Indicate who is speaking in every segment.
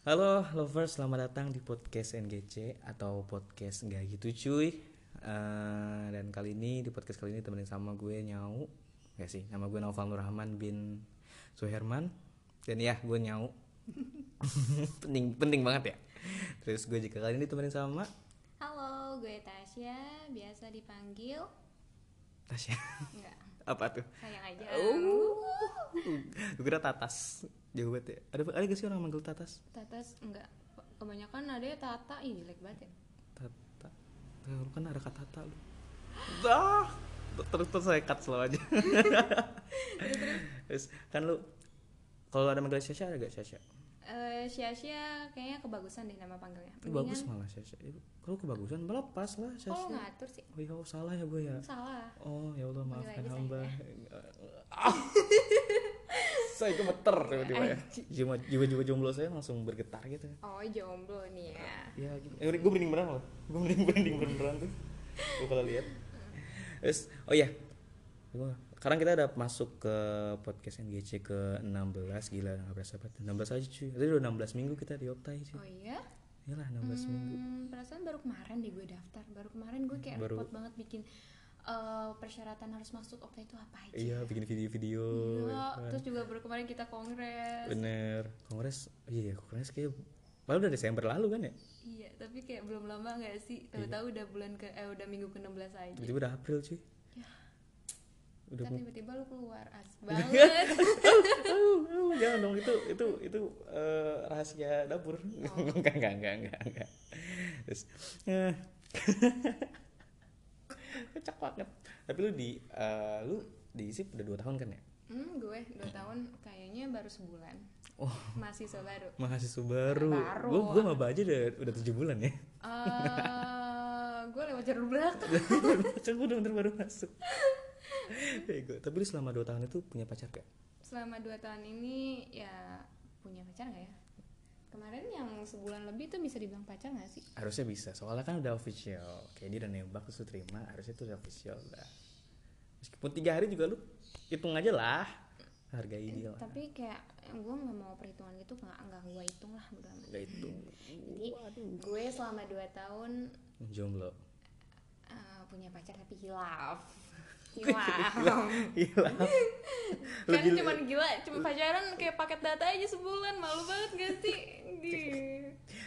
Speaker 1: Halo lovers, selamat datang di podcast NGC atau podcast nggak gitu cuy. Eh, dan kali ini di podcast kali ini temenin sama gue Nyau. Ya sih, nama gue Naufal Nurrahman bin Suherman. Dan ya, gue Nyau. penting penting banget ya. Terus gue juga kali ini temenin sama
Speaker 2: Halo, gue Tasya, biasa dipanggil
Speaker 1: Tasya.
Speaker 2: enggak,
Speaker 1: Apa tuh?
Speaker 2: sayang aja.
Speaker 1: Oh. gue kira Tatas. Jauh banget ya. Ada ada gak sih orang manggil Tatas?
Speaker 2: Tatas enggak. Kebanyakan ada ya Tata, ih jelek banget ya.
Speaker 1: Tata. Eh, Lu kan ada kata Tata lu. Dah. Terus terus saya cut slow aja. Terus kan lu kalau ada manggil Syasha ada gak Syasha?
Speaker 2: Eh, Sia-sia kayaknya kebagusan deh nama panggilnya.
Speaker 1: Itu bagus malah Syasha. Eh, Kalau kebagusan malah pas lah
Speaker 2: Oh,
Speaker 1: Syasha.
Speaker 2: ngatur sih.
Speaker 1: Oh iya, oh, salah ya gue ya.
Speaker 2: Salah.
Speaker 1: Oh ya Allah maafkan hamba. Saya gemeter tiba-tiba ya. Jiwa jiwa jiwa jomblo saya langsung bergetar gitu.
Speaker 2: Oh, jomblo nih ya.
Speaker 1: Ya, gitu. eh, gue merinding beneran loh. Gue merinding merinding beneran tuh. Gue kalau lihat. Terus, oh iya. Gua- Sekarang kita udah masuk ke podcast NGC ke 16 gila nggak berasa banget 16 aja cuy Tadi udah 16 minggu kita di Optai cuy
Speaker 2: Oh iya?
Speaker 1: Iyalah 16 minggu
Speaker 2: Hmm, perasaan baru kemarin deh gue daftar. Baru kemarin gue kayak
Speaker 1: Baru-
Speaker 2: repot banget bikin eh, persyaratan harus masuk Opta itu apa aja.
Speaker 1: Iya bikin video-video
Speaker 2: Iya,
Speaker 1: kan.
Speaker 2: terus juga baru kemarin kita kongres.
Speaker 1: Bener Kongres Iya kongres kayak Padahal udah Desember lalu kan ya
Speaker 2: Iya, tapi kayak belum lama gak sih? Tahu-tahu udah bulan ke eh udah minggu ke-16 aja.
Speaker 1: Tiba-tiba udah April cuy Udah
Speaker 2: Ntar
Speaker 1: mau
Speaker 2: tiba-tiba lu keluar as banget.
Speaker 1: Jangan dong itu itu itu eh, rahasia dapur enggak enggak enggak enggak enggak terus eh, kocak banget tapi lu di eh, lu di ISIP udah dua tahun kan ya
Speaker 2: hmm, gue 2 tahun kayaknya baru sebulan.
Speaker 1: oh
Speaker 2: Mahasiswa baru.
Speaker 1: mahasiswa baru
Speaker 2: Baru.
Speaker 1: gua gua maba aja udah udah tujuh bulan ya
Speaker 2: Eh, gue lewat jalur belakang.
Speaker 1: Gua bener baru masuk Bego. tapi lu selama dua tahun itu punya pacar gak?
Speaker 2: Selama 2 tahun ini ya punya pacar gak ya? Kemarin yang sebulan lebih tuh bisa dibilang pacar gak sih?
Speaker 1: harusnya bisa soalnya kan udah official. Kayak dia udah nembak terus terima harusnya itu udah official lah meskipun tiga hari juga lu hitung aja lah hargai dia lah.
Speaker 2: Tapi kayak gue nggak mau perhitungan gitu nggak nggak gue hitung lah udah.
Speaker 1: Nggak hitung.
Speaker 2: Jadi gue selama 2 tahun
Speaker 1: jomblo.
Speaker 2: eh, punya pacar tapi hilaf.
Speaker 1: Gila.
Speaker 2: Kan cuman gila cuma pacaran kayak paket data aja sebulan malu banget gak sih? Di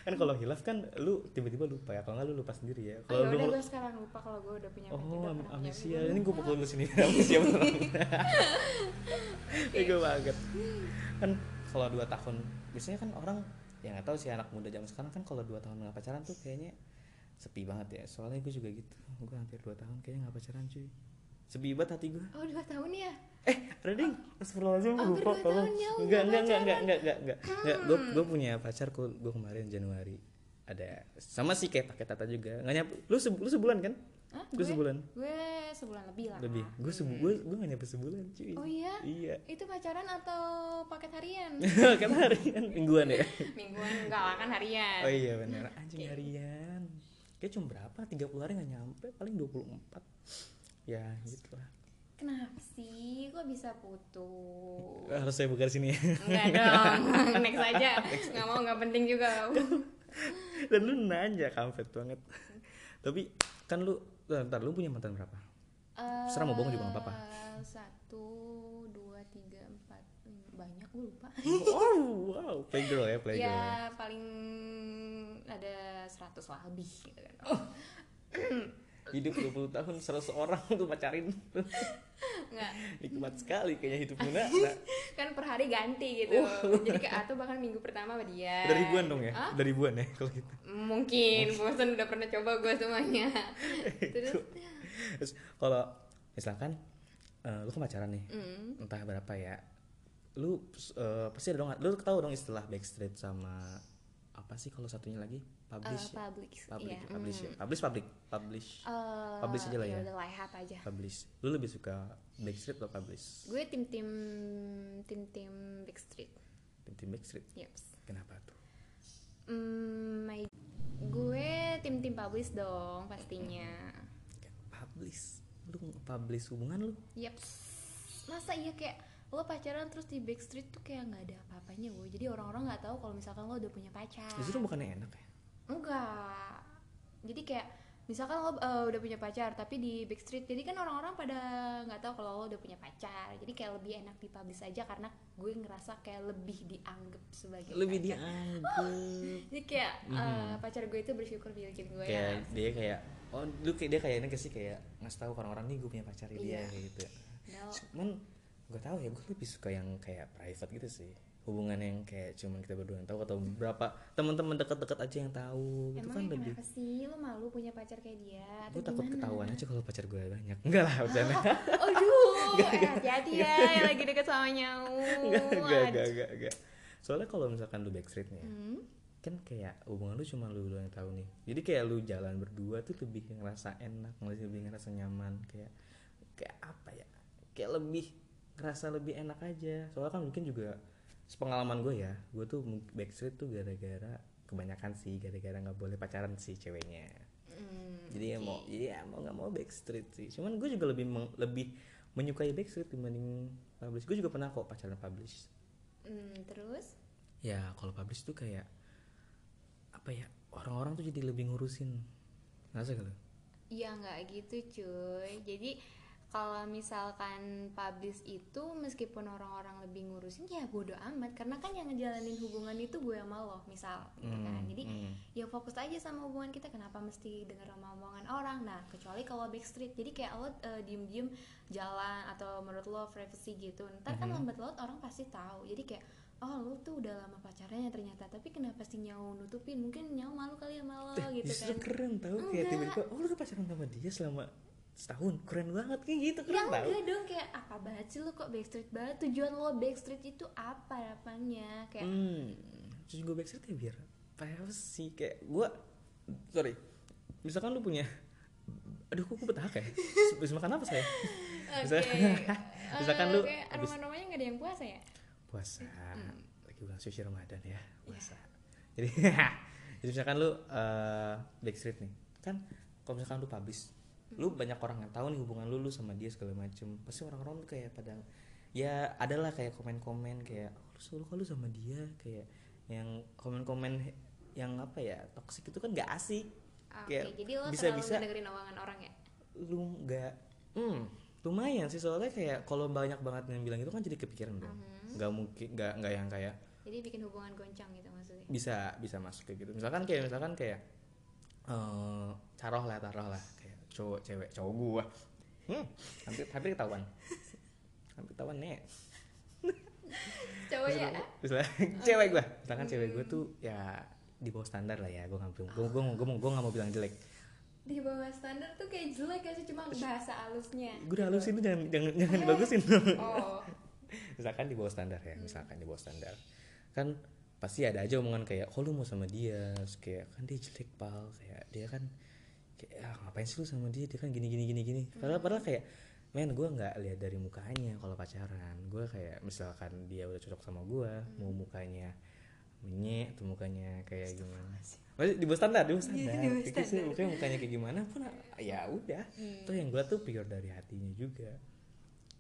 Speaker 1: kan kalau hilaf kan lu tiba-tiba lupa ya kalau nggak lu lupa sendiri ya. Kalau
Speaker 2: ya
Speaker 1: lu
Speaker 2: udah gue sekarang lupa kalau gue udah punya
Speaker 1: oh am
Speaker 2: punya
Speaker 1: amnesia. ini gue pukul lu sini amnesia beneran Bego banget. Kan kalau dua tahun biasanya kan orang ya nggak tahu sih anak muda zaman sekarang kan kalau dua tahun nggak pacaran tuh kayaknya sepi banget ya. Soalnya gue juga gitu gue hampir dua tahun kayaknya nggak pacaran cuy sepi banget hati gue
Speaker 2: oh dua tahun ya?
Speaker 1: Eh ada ding Astagfirullahaladzim
Speaker 2: Hampir
Speaker 1: lupa
Speaker 2: ya,
Speaker 1: enggak
Speaker 2: nggak
Speaker 1: enggak enggak enggak enggak enggak. Enggak enggak gue gue punya pacar gue gue kemarin Januari. Ada sama sih kayak pakai tata juga. Nggak nyampe lu sebu- lu sebulan kan?
Speaker 2: Hah,
Speaker 1: gue? sebulan.
Speaker 2: Gue sebulan lebih lah.
Speaker 1: Lebih. Gue sebu gue gue nggak nyampe sebulan cuy.
Speaker 2: Oh iya?
Speaker 1: Iya.
Speaker 2: Itu pacaran atau paket harian?
Speaker 1: Kan harian mingguan ya?
Speaker 2: Mingguan enggak lah kan harian.
Speaker 1: Oh iya benar. Anjing harian. Kayak cuma berapa? 30 hari nggak nyampe paling 24 ya gitu lah
Speaker 2: kenapa sih? Kok bisa putus?
Speaker 1: Harus saya buka di sini.
Speaker 2: Enggak dong. Next aja. Nggak mau nggak penting juga.
Speaker 1: Dan lu nanya kampret banget. Tapi kan lu ntar lu punya mantan berapa? Terserah mau bohong juga nggak apa-apa.
Speaker 2: Eh, satu dua tiga empat. Banyak gue lupa.
Speaker 1: Oh wow. Playgirl ya playgirl ya.
Speaker 2: ya. paling ada 100 lah lebih gitu kan
Speaker 1: hidup 20 tahun 100 orang tuh pacarin.
Speaker 2: Nggak.
Speaker 1: Nikmat sekali kayaknya hidup Muna. Nah,
Speaker 2: kan per hari ganti gitu. Jadi kayak atau bahkan minggu pertama sama dia.
Speaker 1: Udah ribuan dong ya?
Speaker 2: Hah?
Speaker 1: udah ribuan ya kalau gitu?
Speaker 2: Mungkin bosan udah pernah coba gue semuanya. Terus?
Speaker 1: Terus kalau misalkan eh, lu kan pacaran nih
Speaker 2: mm,
Speaker 1: entah berapa ya lu eh, pasti ada dong lu tahu dong istilah backstreet sama apa sih kalau satunya lagi?
Speaker 2: Uh,
Speaker 1: publish ya?
Speaker 2: public
Speaker 1: public
Speaker 2: iya,
Speaker 1: publish ya?
Speaker 2: Mm.
Speaker 1: publish public? Publish.
Speaker 2: Eh,
Speaker 1: Publish aja lah ya.
Speaker 2: udah lihat aja.
Speaker 1: Publish. Lu lebih suka backstreet atau publish?
Speaker 2: Gue tim tim tim tim Backstreet.
Speaker 1: Tim tim backstreet?
Speaker 2: Yeps.
Speaker 1: kenapa tuh?
Speaker 2: Hmm, my- gue tim tim publish dong pastinya.
Speaker 1: Publish? Lu publish hubungan lu?
Speaker 2: Yeps. masa iya kayak lo pacaran terus di backstreet tuh kayak nggak ada apa-apanya gue jadi orang-orang nggak tahu kalau misalkan lo udah punya pacar
Speaker 1: Justru bukannya enak ya?
Speaker 2: enggak jadi kayak misalkan lo uh, udah punya pacar tapi di backstreet jadi kan orang-orang pada nggak tahu kalau lo udah punya pacar jadi kayak lebih enak dipublish aja karena gue ngerasa kayak lebih dianggap sebagai
Speaker 1: Lebih
Speaker 2: pacar.
Speaker 1: dianggap.
Speaker 2: jadi kayak uh, pacar gue itu bersyukur milikin gue
Speaker 1: kayak
Speaker 2: ya
Speaker 1: dia kayak oh lu kayak dia kayak ini gak sih kayak ngasih tahu orang-orang nih gue punya pacar dia
Speaker 2: Iya.
Speaker 1: kayak gitu.
Speaker 2: Nah,
Speaker 1: Cuman gue tahu ya gue lebih suka yang kayak private gitu sih. Hubungan yang kayak cuman kita berdua yang tahu atau beberapa teman-teman dekat-dekat aja yang tahu itu kan
Speaker 2: Emang
Speaker 1: lebih
Speaker 2: kenapa sih? Lo malu punya pacar kayak dia atau
Speaker 1: gue takut
Speaker 2: gimana?
Speaker 1: ketahuan aja kalau pacar gue banyak. Enggak lah bercanda.
Speaker 2: Aduh, eh, hati-hati ya yang lagi deket sama nyau.
Speaker 1: enggak enggak enggak enggak enggak soalnya kalau misalkan lu backstreet nih ya,
Speaker 2: Hmm,
Speaker 1: kan kayak hubungan lu cuma lu doang yang tahu nih. Jadi kayak lu jalan berdua tuh lebih ngerasa enak lebih ngerasa nyaman kayak kayak apa ya? Kayak lebih ngerasa lebih enak aja. Soalnya kan mungkin juga sepengalaman gue ya gue tuh backstreet tuh gara-gara kebanyakan sih gara-gara nggak boleh pacaran sih ceweknya.
Speaker 2: Hmm,
Speaker 1: jadi ya mau iya mau nggak mau backstreet sih. Cuman gue juga lebih meng- lebih menyukai backstreet dibanding publish. Gue juga pernah kok pacaran publish.
Speaker 2: Hmm, terus?
Speaker 1: ya kalau publish tuh kayak apa ya orang-orang tuh jadi lebih ngurusin. Ngerasa gak lu?
Speaker 2: Ya nggak gitu cuy. Jadi kalau misalkan publish itu meskipun orang-orang lebih ngurusin ya bodo amat. Karena kan yang ngejalanin hubungan itu gue sama lo misal gitu kan.
Speaker 1: Hmm,
Speaker 2: Jadi
Speaker 1: hmm.
Speaker 2: ya fokus aja sama hubungan kita. Kenapa mesti denger sama omongan orang? Nah kecuali kalau backstreet. Jadi kayak lo eh, diem-diem jalan atau menurut lo privacy gitu. Ntar kan
Speaker 1: Mhm.
Speaker 2: lambat laut orang pasti tahu. Jadi kayak oh lo tuh udah lama pacarnya ternyata. Tapi kenapa sih nyau nutupin? Mungkin nyau malu kali sama lo
Speaker 1: Eh,
Speaker 2: gitu kan.
Speaker 1: keren tau kayak tiba-tiba oh lu udah pacaran sama dia selama setahun. Keren banget kayak gitu
Speaker 2: ya
Speaker 1: keren tau.
Speaker 2: enggak dong kayak apa banget sih lo kok backstreet banget? Tujuan lo backstreet itu apa apanya kayak
Speaker 1: hmm terus gue backstreet ya biar privacy. Kayak gue sorry misalkan lu punya aduh kok gue petaka ya habis makan apa saya?
Speaker 2: Oke.
Speaker 1: Misalkan- misalkan lu
Speaker 2: Oke,
Speaker 1: habis-
Speaker 2: aroma-aromanya nggak ada yang puasa ya?
Speaker 1: Puasa.
Speaker 2: Hmm.
Speaker 1: lagi bulan suci Ramadan ya
Speaker 2: Iya.
Speaker 1: puasa. Jadi jadi misalkan lu eh, backstreet nih. Kan kalau misalkan lu publish lu banyak orang yang tahu nih hubungan lu lu sama dia segala macem pasti orang-orang tuh kayak pada ya adalah kayak komen-komen kayak oh, lu selalu kalau sama dia kayak yang komen-komen yang apa ya toxic itu kan gak asik
Speaker 2: Oke,
Speaker 1: Kayak
Speaker 2: jadi lo
Speaker 1: bisa-bisa-
Speaker 2: terlalu dengerin omongan orang ya?
Speaker 1: lu nggak hmm lumayan sih soalnya kayak kalau banyak banget yang bilang itu kan jadi kepikiran dong
Speaker 2: Mhm.
Speaker 1: nggak mungkin nggak nggak yang kayak
Speaker 2: Jadi bikin hubungan goncang gitu maksudnya?
Speaker 1: bisa bisa masuk kayak gitu misalkan kayak misalkan kayak eh taruh lah taruh lah cowok cewek cowok gua. Hmm, hampir hampir ketahuan. Hampir ketahuan nih
Speaker 2: Cowoknya?
Speaker 1: misalnya cewek gua. Misalkan cewek gua tuh ya di bawah standar lah ya gua nggak gua gua gua gua, nggak mau bilang jelek.
Speaker 2: Di bawah standar tuh kayak jelek gak sih? Cuma bahasa halusnya
Speaker 1: gua udah halusin tuh jangan jangan jangan dibagusin dong
Speaker 2: Oh.
Speaker 1: Misalkan di bawah standar ya misalkan di bawah standar. Kan pasti ada aja omongan kayak oh lu mau sama dia. Terus kayak kan dia jelek pal. Kayak dia kan kayak ah, ngapain sih lu sama dia? Dia kan gini gini gini gini. Padahal padahal kayak men gue nggak lihat dari mukanya kalau pacaran. Gue kayak misalkan dia udah cocok sama gue mau mukanya menyek atau mukanya kayak gimana? Maksudnya di bawah standar di bawah standar,
Speaker 2: di bawah
Speaker 1: Kayak gitu,
Speaker 2: standar.
Speaker 1: mukanya mukanya kayak gimana pun ya udah. Toh yang gue tuh pure dari hatinya juga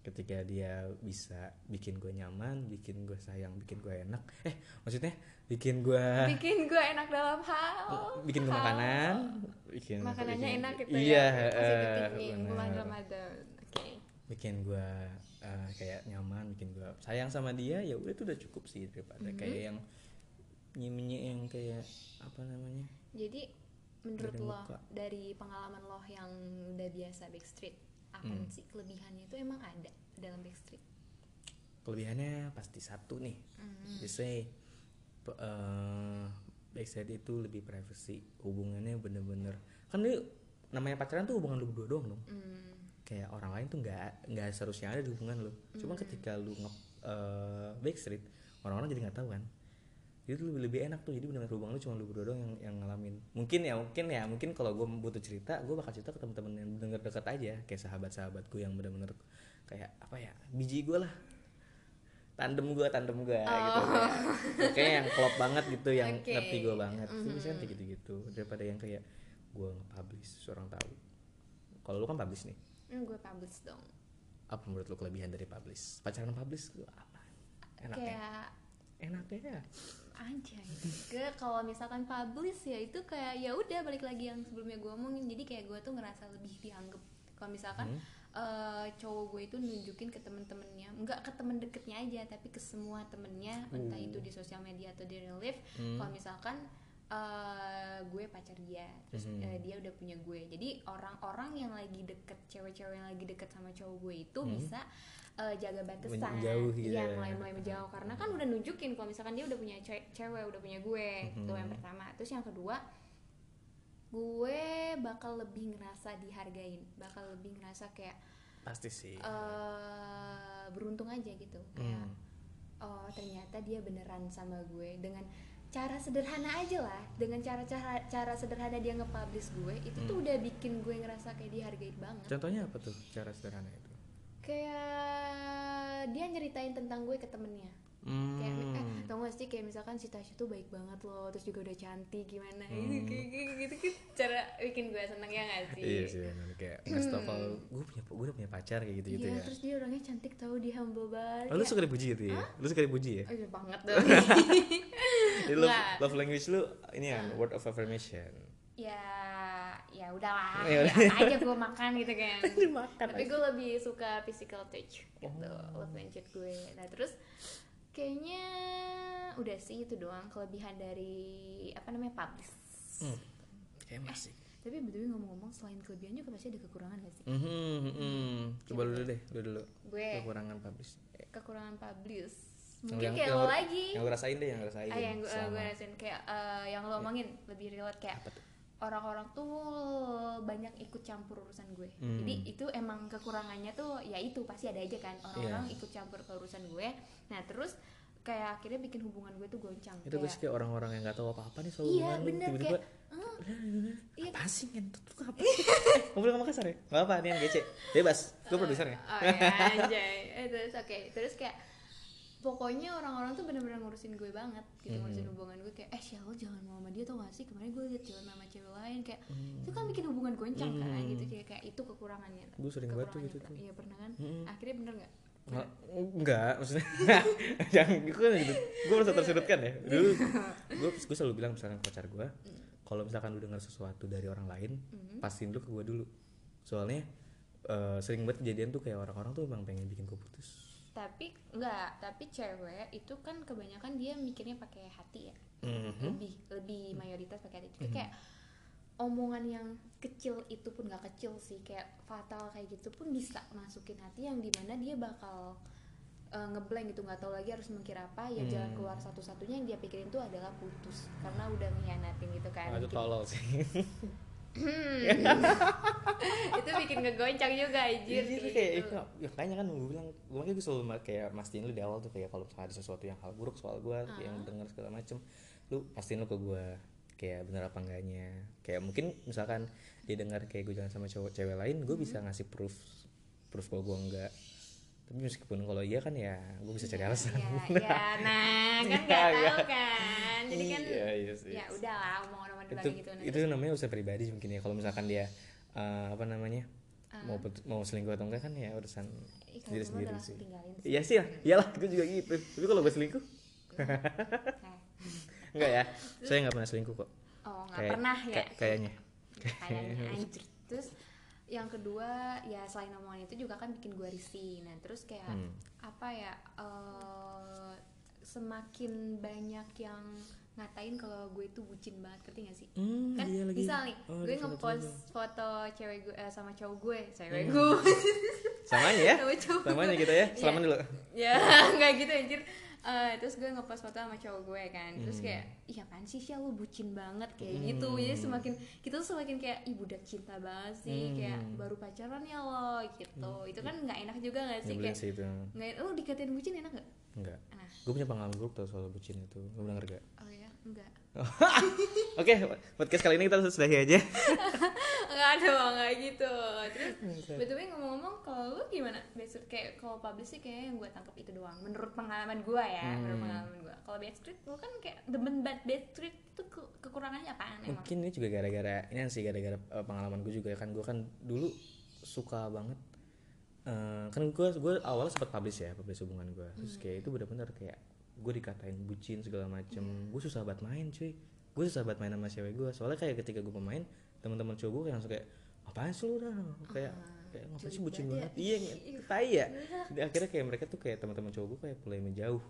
Speaker 1: ketika dia bisa bikin gue nyaman bikin gue sayang bikin gue enak eh maksudnya bikin gue
Speaker 2: Bikin gue enak dalam hal
Speaker 1: bikin gue
Speaker 2: hal.
Speaker 1: makanan bikin
Speaker 2: Makanannya
Speaker 1: bikin-
Speaker 2: enak gitu
Speaker 1: iya
Speaker 2: ya
Speaker 1: bener.
Speaker 2: Bulan Ramadan Oke
Speaker 1: bikin gue eh, kayak nyaman bikin gue sayang sama dia ya udah itu udah cukup sih daripada
Speaker 2: Mhm.
Speaker 1: kayak yang nyimnya yang kayak apa namanya
Speaker 2: Jadi menurut
Speaker 1: Dari
Speaker 2: lo
Speaker 1: muka.
Speaker 2: dari pengalaman lo yang udah biasa backstreet apa
Speaker 1: Hmm.
Speaker 2: sih kelebihannya itu emang ada dalam backstreet?
Speaker 1: kelebihannya pasti satu nih
Speaker 2: Hmm.
Speaker 1: biasanya pe- eh, backside itu lebih privacy hubungannya bener-bener kan ini namanya pacaran tuh hubungan lu berdua doang dong
Speaker 2: Hmm.
Speaker 1: kayak orang lain tuh nggak nggak seharusnya ada di hubungan lu cuma ketika lu nge eh, backstreet orang-orang jadi nggak tahu kan itu lebih lebih enak tuh jadi benar hubungan lu cuma lu berdua doang yang yang ngalamin. Mungkin ya mungkin ya mungkin kalau gue butuh cerita gue bakal cerita ke teman-teman yang bener dekat aja. Kayak sahabat-sahabat gue yang bener-bener kayak apa ya biji gue lah. Tandem gue tandem gue gitu kayak, kayak yang klop banget gitu yang
Speaker 2: Oke.
Speaker 1: ngerti gue banget. Itu
Speaker 2: Mhm.
Speaker 1: biasanya kayak gitu-gitu. Daripada yang kayak gue nge-publish seorang tahu. Kalau lu kan publish nih.
Speaker 2: Hmm, gue publish dong.
Speaker 1: Apa menurut lu kelebihan dari publish? Pacaran publish itu apa? Enaknya
Speaker 2: kayak
Speaker 1: enaknya
Speaker 2: aja gue kalau misalkan publish ya itu kayak ya udah balik lagi yang sebelumnya gue omongin jadi kayak gue tuh ngerasa lebih dianggap kalau misalkan
Speaker 1: Hmm.
Speaker 2: eh, cowok gue itu nunjukin ke temen-temennya nggak ke temen deketnya aja tapi ke semua temennya entah
Speaker 1: Uh.
Speaker 2: itu di sosial media atau di real life
Speaker 1: Hmm.
Speaker 2: kalau misalkan eh, gue pacar dia terus
Speaker 1: Mhm.
Speaker 2: eh, dia udah punya gue jadi orang-orang yang lagi deket cewek-cewek yang lagi deket sama cowok gue itu
Speaker 1: Hmm.
Speaker 2: bisa eh, jaga batasan.
Speaker 1: Menjauh gitu
Speaker 2: Iya,
Speaker 1: ya.
Speaker 2: mulai mulai menjauh. Karena kan udah nunjukin kalau misalkan dia udah punya ce- cewek udah punya gue. Itu
Speaker 1: Mhm.
Speaker 2: yang pertama. Terus yang kedua gue bakal lebih ngerasa dihargain. Bakal lebih ngerasa kayak
Speaker 1: pasti sih.
Speaker 2: eh beruntung aja gitu. Kayak
Speaker 1: Hmm.
Speaker 2: oh ternyata dia beneran sama gue. Dengan cara sederhana aja lah. Dengan cara cara cara sederhana dia nge-publish gue itu tuh
Speaker 1: Hmm.
Speaker 2: udah bikin gue ngerasa kayak dihargain banget.
Speaker 1: Contohnya apa tuh cara sederhana itu
Speaker 2: kayak dia nyeritain tentang gue ke temennya kayak eh
Speaker 1: Hmm.
Speaker 2: tau gak sih kayak misalkan si Tasya tuh baik banget loh terus juga udah cantik gimana
Speaker 1: Hmm.
Speaker 2: gitu kayak kayak gitu kan cara bikin gue seneng ya gak sih
Speaker 1: Iya sih bener. kayak ngasih tau kalau gue punya gue udah punya pacar kayak gitu gitu
Speaker 2: Iya,
Speaker 1: ya.
Speaker 2: terus dia orangnya cantik tau dia humble banget
Speaker 1: Oh, lu suka dipuji gitu ya? Lu suka dipuji ya?
Speaker 2: Oh, iya banget dong
Speaker 1: Jadi love, love language lu ini kan word of affirmation.
Speaker 2: ya ya udahlah
Speaker 1: Ya
Speaker 2: ya, aja gue makan gitu kan
Speaker 1: Dimakan
Speaker 2: tapi gue lebih suka physical touch gitu
Speaker 1: Oh.
Speaker 2: love language gue nah terus kayaknya udah sih itu doang kelebihan dari apa namanya publish
Speaker 1: Hmm. Kayak masih.
Speaker 2: tapi betul ngomong-ngomong selain kelebihan juga pasti ada kekurangan gak sih
Speaker 1: Mhm, mhm. Coba lu dulu deh, lu dulu.
Speaker 2: gue
Speaker 1: Kekurangan publish.
Speaker 2: kekurangan publish
Speaker 1: Yang-
Speaker 2: mungkin
Speaker 1: yang-
Speaker 2: kayak
Speaker 1: yang
Speaker 2: lo lagi
Speaker 1: Yang lu rasain deh, yang lu rasain.
Speaker 2: ah yang gue gue rasain kayak eh, yang lo omongin lebih relate kayak
Speaker 1: Apa tuh?
Speaker 2: Orang-orang tuh banyak ikut campur urusan gue
Speaker 1: Hmm.
Speaker 2: jadi itu emang kekurangannya tuh ya itu pasti ada aja kan orang-orang
Speaker 1: Iya.
Speaker 2: ikut campur ke urusan gue nah terus kayak akhirnya bikin hubungan gue tuh goncang
Speaker 1: Itu
Speaker 2: kayak
Speaker 1: kayak orang-orang yang gak tahu apa-apa nih soal
Speaker 2: iya
Speaker 1: hubungan
Speaker 2: bener
Speaker 1: Tiba-tiba,
Speaker 2: kayak "Hah? Iya.
Speaker 1: apa sih ngentut tuh apa? eh, ngobrol sama kasar ya? Gak apa, nih yang gece. Bebas, gue produsernya.
Speaker 2: oh ya anjay Eh, terus oke terus kayak pokoknya orang-orang tuh bener-bener ngurusin gue banget gitu
Speaker 1: Hmm.
Speaker 2: ngurusin hubungan gue kayak eh lo jangan mau sama dia tau gak sih kemarin gue liat jalan sama cewek lain kayak
Speaker 1: Hmm.
Speaker 2: itu kan bikin hubungan goncang kan
Speaker 1: Hmm.
Speaker 2: gitu kayak kayak itu kekurangannya
Speaker 1: Gue sering banget tuh gitu tuh.
Speaker 2: iya pernah kan
Speaker 1: Hmm.
Speaker 2: akhirnya bener nggak
Speaker 1: Nggak, enggak maksudnya yang gue kan gitu gue merasa tersudutkan ya dulu gue gue selalu bilang misalkan ke pacar gue kalau misalkan lu dengar sesuatu dari orang lain
Speaker 2: Mhm.
Speaker 1: pastiin dulu ke gue dulu soalnya eh, sering banget kejadian tuh kayak orang-orang tuh emang pengen bikin gue putus
Speaker 2: tapi enggak tapi cewek itu kan kebanyakan dia mikirnya pakai hati ya.
Speaker 1: Mhm.
Speaker 2: lebih lebih mayoritas pakai hati. Jadi kayak omongan yang kecil itu pun nggak kecil sih. Kayak fatal kayak gitu pun bisa masukin hati yang di mana dia bakal uh, ngeblank gitu. Nggak tahu lagi harus mikir apa. Ya jalan
Speaker 1: Hmm.
Speaker 2: keluar satu-satunya yang dia pikirin tuh adalah putus. Karena udah ngehianatin gitu kan.
Speaker 1: Ah, itu tolol sih
Speaker 2: itu bikin ngegoncang juga
Speaker 1: Iya
Speaker 2: anjir kayak
Speaker 1: kayak
Speaker 2: gitu.
Speaker 1: itu. Ya, kayaknya kan gue bilang gue makanya gue selalu kayak mastiin lu di awal tuh kayak kalau misalnya ada sesuatu yang hal buruk soal gue yang dengar segala macem lu pastiin lu ke gue kayak bener apa enggaknya. Kayak mungkin misalkan dia dengar kayak gue jalan sama cowok cewek lain gue bisa ngasih proof proof kalau gue enggak. Tapi meskipun kalau iya kan ya gue bisa cari alasan.
Speaker 2: ya, ya nah kan
Speaker 1: Iya, iya.
Speaker 2: tahu kan jadi kan
Speaker 1: Iya, iya sih.
Speaker 2: ya udahlah omongan-omongan
Speaker 1: itu
Speaker 2: gitu nah,
Speaker 1: itu namanya urusan pribadi mungkin ya kalau misalkan dia eh, apa namanya mau put- mau selingkuh atau enggak kan ya urusan
Speaker 2: kalau
Speaker 1: sendiri sih. Iya sih ya, iyalah gue juga gitu. Tapi kalau gue selingkuh, enggak ya. Saya nggak pernah selingkuh kok.
Speaker 2: oh nggak
Speaker 1: Kayak-
Speaker 2: pernah ya
Speaker 1: kayak- kayaknya.
Speaker 2: kayaknya anjir terus yang kedua ya selain omongan itu juga kan bikin gue risih nah terus kayak
Speaker 1: Hmm.
Speaker 2: apa ya eh, semakin banyak yang ngatain kalau gue itu bucin banget ngerti gak sih
Speaker 1: Hmm,
Speaker 2: kan
Speaker 1: iya lagi.
Speaker 2: misal nih
Speaker 1: Oh,
Speaker 2: gue ngepost foto cewek gue eh, sama cowok gue cewek
Speaker 1: Hmm.
Speaker 2: gue
Speaker 1: Samanya ya.
Speaker 2: sama cowok gue.
Speaker 1: kita ya.
Speaker 2: Iya.
Speaker 1: Selamat dulu.
Speaker 2: ya nggak gitu anjir Eh, terus gue ngepost foto sama cowok gue kan terus
Speaker 1: Hmm.
Speaker 2: kayak iya apaan sih Syah lu bucin banget kayak gitu jadi semakin kita tuh semakin kayak ih budak cinta banget sih
Speaker 1: Hmm.
Speaker 2: kayak baru pacaran ya lo gitu itu kan nggak enak juga gak sih kayak
Speaker 1: sih itu.
Speaker 2: nggak lu dikatain bucin enak gak
Speaker 1: Enggak.
Speaker 2: nah
Speaker 1: Gue punya pengalaman buruk tau soal bucin itu. Gue pernah ngerti gak?
Speaker 2: oh ya enggak.
Speaker 1: Oke, podcast kali ini kita sudahi aja.
Speaker 2: enggak ada nggak gitu. Terus betul ngomong-ngomong kalau lu gimana? Besok kayak kalau publish sih kayak yang gue tangkap itu doang menurut pengalaman gue ya menurut
Speaker 1: Hmm.
Speaker 2: pengalaman gue kalau Backstreet lu kan kayak demen bad Backstreet itu ke- kekurangannya apaan emang?
Speaker 1: Mungkin ini juga gara-gara ini sih gara-gara eh, pengalaman gue juga kan gue kan dulu suka banget eh, kan gue gue awalnya sempat publish ya publish hubungan gue terus kayak itu bener-bener kayak gue dikatain bucin segala macem. Gue susah banget main cuy. Gue susah banget main sama cewek gue soalnya kayak ketika gue pemain teman-teman cowok gue kayak langsung kayak apaan sih lu udah kayak kayak ngapain sih bucin banget? Iya tai ya. Jadi akhirnya kayak mereka tuh kayak teman-teman cowok gue kayak mulai menjauh.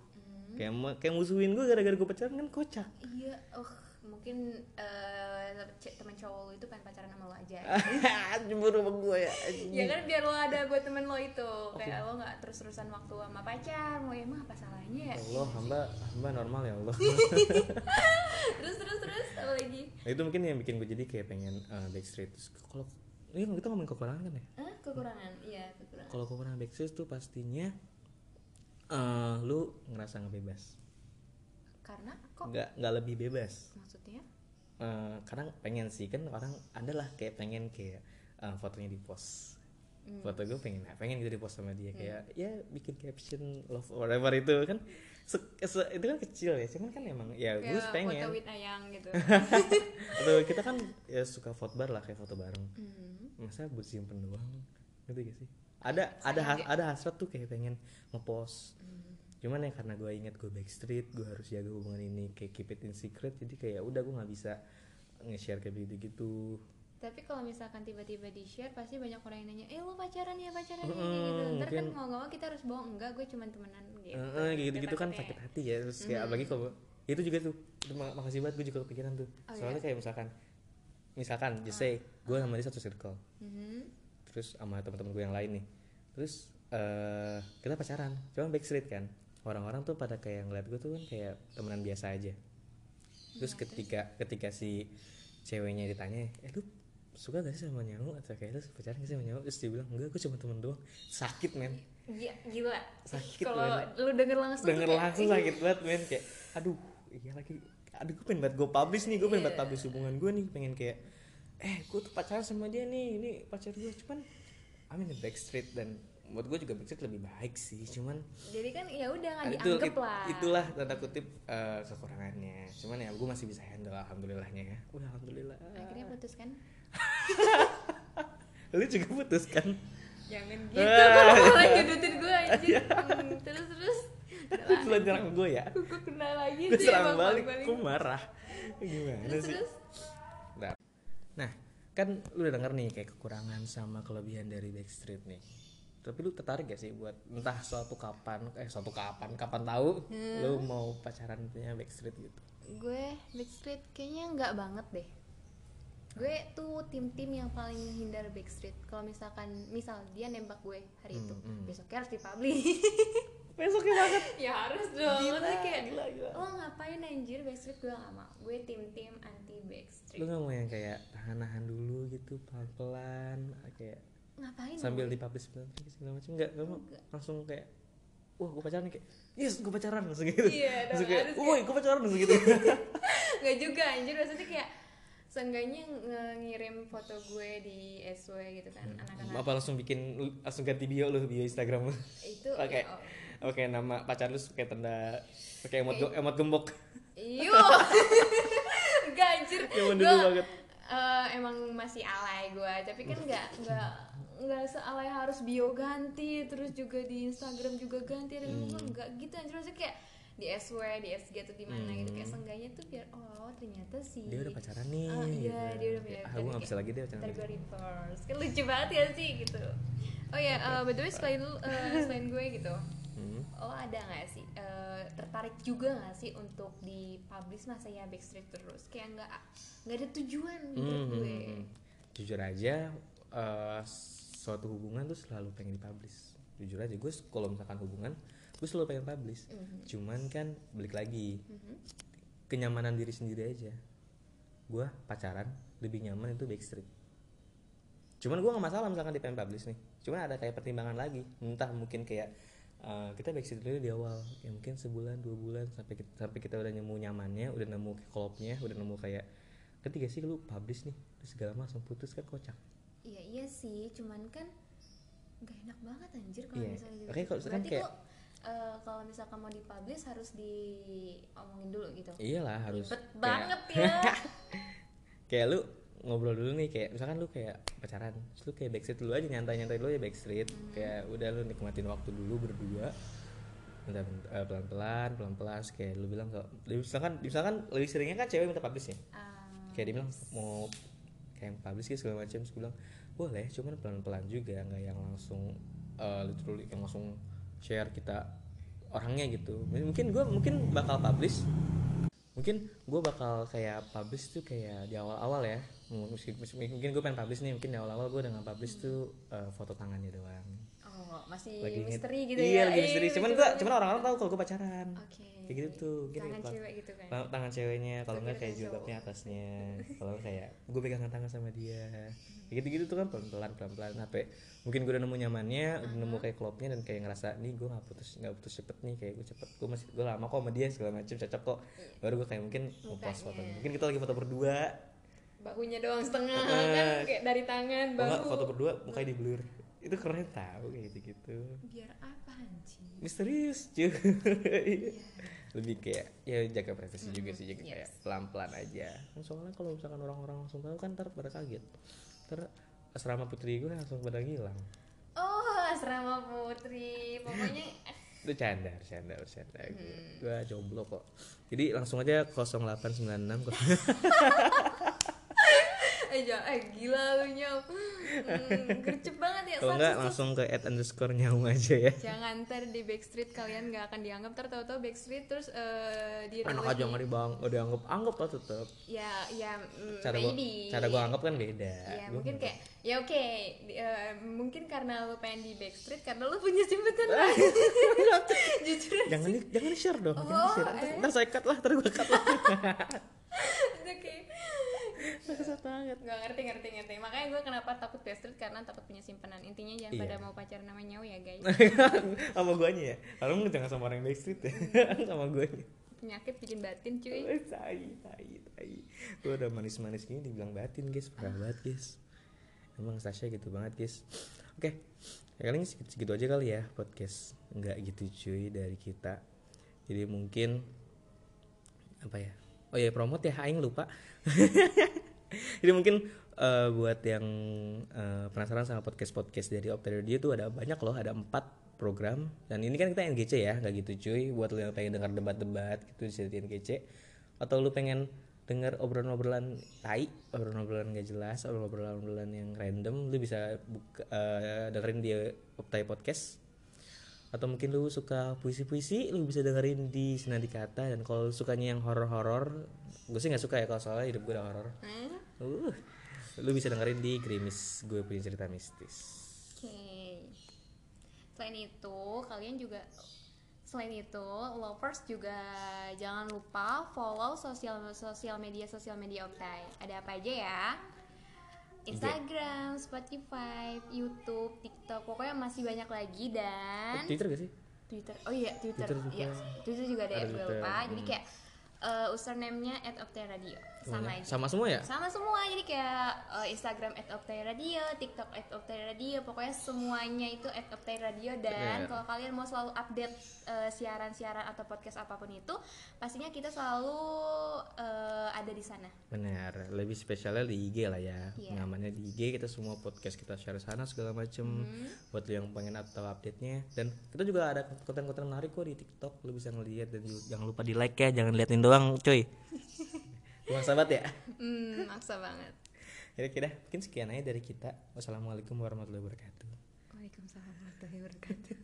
Speaker 1: Kayak ma- kayak musuhin gue gara-gara gue pacaran kan kocak.
Speaker 2: Iya oh mungkin eh, c- teman cowok lo itu pengen pacaran sama lo aja.
Speaker 1: Cemburu sama gue ya
Speaker 2: ya kan biar lo ada buat temen lo itu. Kayak lo nggak terus-terusan waktu sama pacar. Mau emang apa salahnya? Ya
Speaker 1: Allah hamba hamba normal ya Allah.
Speaker 2: Terus terus terus apa lagi?
Speaker 1: Nah, itu mungkin yang bikin gue jadi kayak pengen uh, backstreet. Terus kalau ini kita ngomongin kekurangan kan ya?
Speaker 2: Hah? kekurangan? Iya kekurangan.
Speaker 1: Kalau kekurangan backstreet tuh pastinya eh lu ngerasa nggak bebas
Speaker 2: karena kok
Speaker 1: nggak nggak lebih bebas.
Speaker 2: Maksudnya?
Speaker 1: Eh, kadang pengen sih kan orang ada lah kayak pengen kayak eh, fotonya di post.
Speaker 2: Hmm.
Speaker 1: foto gue pengen pengen gitu di post sama dia. Kayak ya bikin caption love whatever itu kan. Se- se- itu kan kecil ya cuman kan emang ya gue
Speaker 2: kayak
Speaker 1: pengen.
Speaker 2: foto with ayang gitu.
Speaker 1: Atau kita kan ya suka foto bar lah kayak foto bareng.
Speaker 2: Hmm.
Speaker 1: masa buat simpen doang? Gitu gak sih? Ada ada has- ada hasrat tuh kayak pengen ngepost cuman ya karena gue inget gue backstreet gue harus jaga hubungan ini kayak keep it in secret jadi kayak udah gue nggak bisa nge-share kayak begitu gitu.
Speaker 2: Tapi kalau misalkan tiba-tiba di share pasti banyak orang yang nanya eh lo pacaran ya pacaran ya kayak gitu. Ntar kan mau nggak mau kita harus bohong. Enggak gue cuma temenan gitu.
Speaker 1: Kayak gitu gitu kan
Speaker 2: takutnya.
Speaker 1: sakit hati ya terus kayak apalagi kalau itu juga tuh itu mak- makasih banget gue juga kepikiran tuh.
Speaker 2: Oh,
Speaker 1: soalnya kayak misalkan misalkan just say gue sama dia satu circle.
Speaker 2: Mhm.
Speaker 1: terus sama teman-teman gue yang lain nih. Terus eh kita pacaran cuma backstreet kan orang-orang tuh pada kayak ngeliat gue tuh kan kayak temenan biasa aja. Terus ketika ketika si ceweknya ditanya eh lu suka gak sih sama nyawa atau kayak lu pacaran gak sih sama nyawa terus dia bilang enggak gue cuma temen doang. Sakit men.
Speaker 2: Iya, gila.
Speaker 1: Sakit,
Speaker 2: kalau lu denger langsung
Speaker 1: denger
Speaker 2: tuh kayak,
Speaker 1: langsung sakit banget men. Kayak aduh iya lagi. Aduh gue pengen banget gue publish nih gue pengen banget publish hubungan gue nih. Pengen kayak eh gue tuh pacaran sama dia nih. Ini pacar gue cuman I mean backstreet dan buat gue juga backstreet lebih baik sih cuman
Speaker 2: jadi kan ya udah nggak
Speaker 1: itu
Speaker 2: dianggap
Speaker 1: it-
Speaker 2: lah.
Speaker 1: itulah tanda kutip eh, kekurangannya. Cuman ya gue masih bisa handle alhamdulillahnya ya. Udah alhamdulillah.
Speaker 2: Akhirnya putus kan
Speaker 1: lu juga putus kan
Speaker 2: jangan gitu. Malah nyudutin gue anjir Hmm, terus terus.
Speaker 1: Terus lu nyerang gue ya?
Speaker 2: Gue kena lagi sih
Speaker 1: serang
Speaker 2: emang
Speaker 1: balik
Speaker 2: balik.
Speaker 1: gue marah? Gimana
Speaker 2: terus
Speaker 1: sih?
Speaker 2: terus.
Speaker 1: Nah, nah, kan lu udah denger nih kayak kekurangan sama kelebihan dari Backstreet nih. Tapi lu tertarik gak sih buat entah suatu kapan, eh suatu kapan, kapan tahu lu mau pacaran punya Backstreet gitu?
Speaker 2: gue Backstreet kayaknya nggak banget deh. Gue tuh tim-tim yang paling menghindar Backstreet. Kalau misalkan misal dia nembak gue hari itu
Speaker 1: Hmm,
Speaker 2: besoknya harus dipublish.
Speaker 1: Besoknya banget.
Speaker 2: ya harus dong.
Speaker 1: Gila,
Speaker 2: Maksudnya kayak
Speaker 1: gila, gila.
Speaker 2: lo ngapain anjir Backstreet gue gak mau. Gue tim-tim anti
Speaker 1: Lu
Speaker 2: Backstreet
Speaker 1: gak mau yang kayak tahan-tahan dulu gitu pelan-pelan kayak
Speaker 2: ngapain
Speaker 1: sambil
Speaker 2: lo?
Speaker 1: dipublish segala macam segala macam enggak mau
Speaker 2: Enggak.
Speaker 1: langsung kayak wah gue pacaran nih kayak yes gue pacaran langsung gitu
Speaker 2: Iya,
Speaker 1: langsung kayak woi gue pacaran langsung gitu
Speaker 2: Gak juga anjir maksudnya kayak Seenggaknya ngirim foto gue di SW gitu kan Anak-anak
Speaker 1: apa langsung bikin langsung ganti bio lu bio Instagram lu
Speaker 2: itu
Speaker 1: Oke.
Speaker 2: ya, oh.
Speaker 1: Oke, nama pacar lu pakai tanda pakai emot emot gembok.
Speaker 2: Iyo Enggak anjir
Speaker 1: dulu banget.
Speaker 2: eh, Emang masih alay gue Tapi kan gak Gak nggak sealay harus bio ganti terus juga di Instagram juga ganti dan
Speaker 1: Hmm.
Speaker 2: nggak gitu anjir maksudnya kayak di SW di SG atau di mana gitu kayak seenggaknya tuh biar oh ternyata sih
Speaker 1: Hmm. Dia udah pacaran nih.
Speaker 2: Ah, iya,
Speaker 1: gitu.
Speaker 2: dia udah punya
Speaker 1: Ah, gue gak bisa lagi deh pacaran.
Speaker 2: ntar gue reverse kan lucu banget ya sih gitu oh ya eh, by the way selain lu eh, selain gue gitu
Speaker 1: Hmm.
Speaker 2: lo ada nggak sih eh, tertarik juga nggak sih untuk di publish masa ya backstreet terus kayak nggak nggak ada tujuan gitu
Speaker 1: Hmm, hmm,
Speaker 2: gue
Speaker 1: hmm. Jujur aja eh, suatu hubungan tuh selalu pengen dipublish. Jujur aja gue kalau misalkan hubungan gue selalu pengen publish.
Speaker 2: Mhm.
Speaker 1: Cuman kan balik lagi
Speaker 2: Mhm.
Speaker 1: kenyamanan diri sendiri aja. Gue pacaran lebih nyaman itu backstreet. Cuman gue gak masalah misalkan di pengen publish nih. Cuman ada kayak pertimbangan lagi. Entah mungkin kayak uh, kita backstreet dulu di awal, ya mungkin sebulan dua bulan sampai kita, sampai kita udah nemu nyamannya, udah nemu klopnya, udah nemu kayak ketiga sih lu publish nih, terus segala macam putus kan kocak.
Speaker 2: Iya iya sih cuman kan nggak enak banget anjir kalau
Speaker 1: Iya.
Speaker 2: misalnya gitu.
Speaker 1: Oke, kalau misalkan
Speaker 2: berarti
Speaker 1: kayak-
Speaker 2: kok eh, kalau misalkan mau dipublish harus diomongin dulu gitu?
Speaker 1: Iyalah harus
Speaker 2: ribet
Speaker 1: kayak-
Speaker 2: banget ya.
Speaker 1: Kayak lu ngobrol dulu nih kayak misalkan lu kayak pacaran terus lu kayak backstreet dulu aja nyantai nyantai dulu ya backstreet. Kayak udah lu nikmatin waktu dulu berdua bentar, bentar, pelan pelan pelan pelan kayak lu bilang kok misalkan misalkan lebih seringnya kan cewek minta publish ya?
Speaker 2: Ah,
Speaker 1: kayak dia bilang mau kayak publish gitu segala macam. Terus bilang boleh cuman pelan pelan juga nggak yang langsung uh, literally yang langsung share kita orangnya gitu. Mungkin gue mungkin bakal publish mungkin gue bakal kayak publish tuh kayak di awal awal ya. Mungkin, gue pengen publish nih mungkin di awal awal gue dengan publish tuh uh, foto tangannya doang
Speaker 2: masih
Speaker 1: lagi
Speaker 2: misteri gitu
Speaker 1: iya
Speaker 2: ya?
Speaker 1: lagi misteri.
Speaker 2: Ih,
Speaker 1: cuman gue
Speaker 2: banget.
Speaker 1: cuman orang orang tahu kalau gue pacaran.
Speaker 2: Oke.
Speaker 1: Kayak gitu tuh gini
Speaker 2: tangan cewek gitu kan?
Speaker 1: Tangan, ceweknya kalau
Speaker 2: Gua
Speaker 1: enggak kayak jilbabnya atasnya kalau kayak gue pegangan tangan sama dia. Kayak gitu gitu tuh kan pelan pelan pelan pelan sampai mungkin gue udah nemu nyamannya udah nemu kayak klopnya dan kayak ngerasa nih gue nggak putus nggak putus cepet nih kayak gue cepet. Gue masih gue lama kok sama dia segala macem cocok kok. Baru gue kayak mungkin mau post foto. Mungkin kita lagi foto berdua.
Speaker 2: Bahunya doang setengah
Speaker 1: Eh.
Speaker 2: kan? Kayak dari tangan bahu.
Speaker 1: foto berdua mukanya di blur itu keren tau kayak gitu gitu
Speaker 2: biar apa anjing?
Speaker 1: Misterius cuy. Lebih kayak ya jaga privasi juga sih jaga
Speaker 2: yes.
Speaker 1: kayak pelan pelan aja. Kan soalnya kalau misalkan orang-orang langsung tahu kan ntar pada kaget. Ntar asrama putri gue langsung pada ngilang.
Speaker 2: Oh asrama putri. Pokoknya
Speaker 1: itu canda canda canda gue gue jomblo kok. Jadi langsung aja 0896
Speaker 2: eh jangan eh gila lu nyau hmm, gercep banget ya
Speaker 1: kalau
Speaker 2: tuh.
Speaker 1: langsung ke at underscore nyawa aja ya.
Speaker 2: Jangan ntar di backstreet kalian nggak akan dianggap. Ntar tahu-tahu backstreet terus eh di
Speaker 1: enak aja nggak dibang udah dianggap. Anggap lah tetep.
Speaker 2: Ya ya mm,
Speaker 1: cara gua
Speaker 2: maybe.
Speaker 1: cara gua anggap kan beda.
Speaker 2: Ya
Speaker 1: Gua
Speaker 2: mungkin
Speaker 1: nggak-
Speaker 2: kayak ya oke di- eh, mungkin karena lu pengen di backstreet karena lu punya simpenan jujur
Speaker 1: jangan di, jangan di share dong jangan di
Speaker 2: Oh,
Speaker 1: share ntar,
Speaker 2: eh.
Speaker 1: ntar saya cut lah ntar gua cut lah.
Speaker 2: Oke
Speaker 1: Banget.
Speaker 2: Nggak ngerti ngerti ngerti. Makanya gue kenapa takut backstreet? Karena takut punya simpanan intinya jangan
Speaker 1: Iya.
Speaker 2: pada mau pacaran sama nyawa ya guys.
Speaker 1: Sama guanya ya? Kalau nggak jangan sama orang yang backstreet ya? Sama guanya.
Speaker 2: Penyakit bikin batin cuy.
Speaker 1: Eh, tai tai tai. Gue udah manis manis gini dibilang batin guys. Parah banget guys. Emang Sasha gitu banget guys. Oke. Ya kali ini segitu, segitu aja kali ya podcast. Nggak gitu cuy dari kita. Jadi mungkin apa ya? Oh ya promote ya. Aing lupa jadi mungkin eh, buat yang eh, penasaran sama podcast podcast dari Opta Radio itu ada banyak loh ada empat program. Dan ini kan kita NGC ya nggak gitu cuy. Buat lo yang pengen dengar debat-debat gitu di NGC atau lu pengen dengar obrolan-obrolan tai obrolan-obrolan gak jelas obrolan-obrolan yang random lu bisa buka, eh, dengerin di Optai Podcast. Atau mungkin lu suka puisi-puisi lu bisa dengerin di Senadi Kata dan kalau sukanya yang horor-horor gue sih nggak suka ya kalau soalnya hidup gue udah horor.
Speaker 2: Hmm?
Speaker 1: Uh, lu bisa dengerin di Grimis gue punya cerita mistis
Speaker 2: Oke. Selain itu, kalian juga selain itu, lovers juga jangan lupa follow sosial sosial media sosial media Optai. Ada apa aja ya? Instagram, Spotify, YouTube, TikTok, pokoknya masih banyak lagi dan
Speaker 1: Twitter gak sih
Speaker 2: Twitter. Oh iya, Twitter.
Speaker 1: Twitter juga.
Speaker 2: Iya, Twitter juga ada,
Speaker 1: Ada
Speaker 2: gue
Speaker 1: Twitter,
Speaker 2: lupa. Jadi
Speaker 1: hmm.
Speaker 2: kayak eh, username-nya @optai_radio. Sama aja.
Speaker 1: sama semua ya?
Speaker 2: Sama semua. Jadi kayak eh, Instagram @optai radio, TikTok @optai radio, pokoknya semuanya itu @optai radio dan
Speaker 1: Iya.
Speaker 2: kalau kalian mau selalu update eh, siaran-siaran atau podcast apa pun itu, pastinya kita selalu eh, ada di sana.
Speaker 1: benar. Lebih spesialnya di IG lah ya.
Speaker 2: Iya.
Speaker 1: namanya di IG kita semua podcast kita share sana segala macem.
Speaker 2: Hmm.
Speaker 1: buat yang pengen atau update nya dan kita juga ada konten-konten menarik kok di TikTok. Lu bisa ngeliat dan jangan lupa di like ya. Jangan liatin doang cuy Gua sahabat ya
Speaker 2: Hmm, maksa banget.
Speaker 1: ya kira mungkin sekian aja dari kita wassalamualaikum warahmatullahi wabarakatuh
Speaker 2: Waalaikumsalam warahmatullahi wabarakatuh.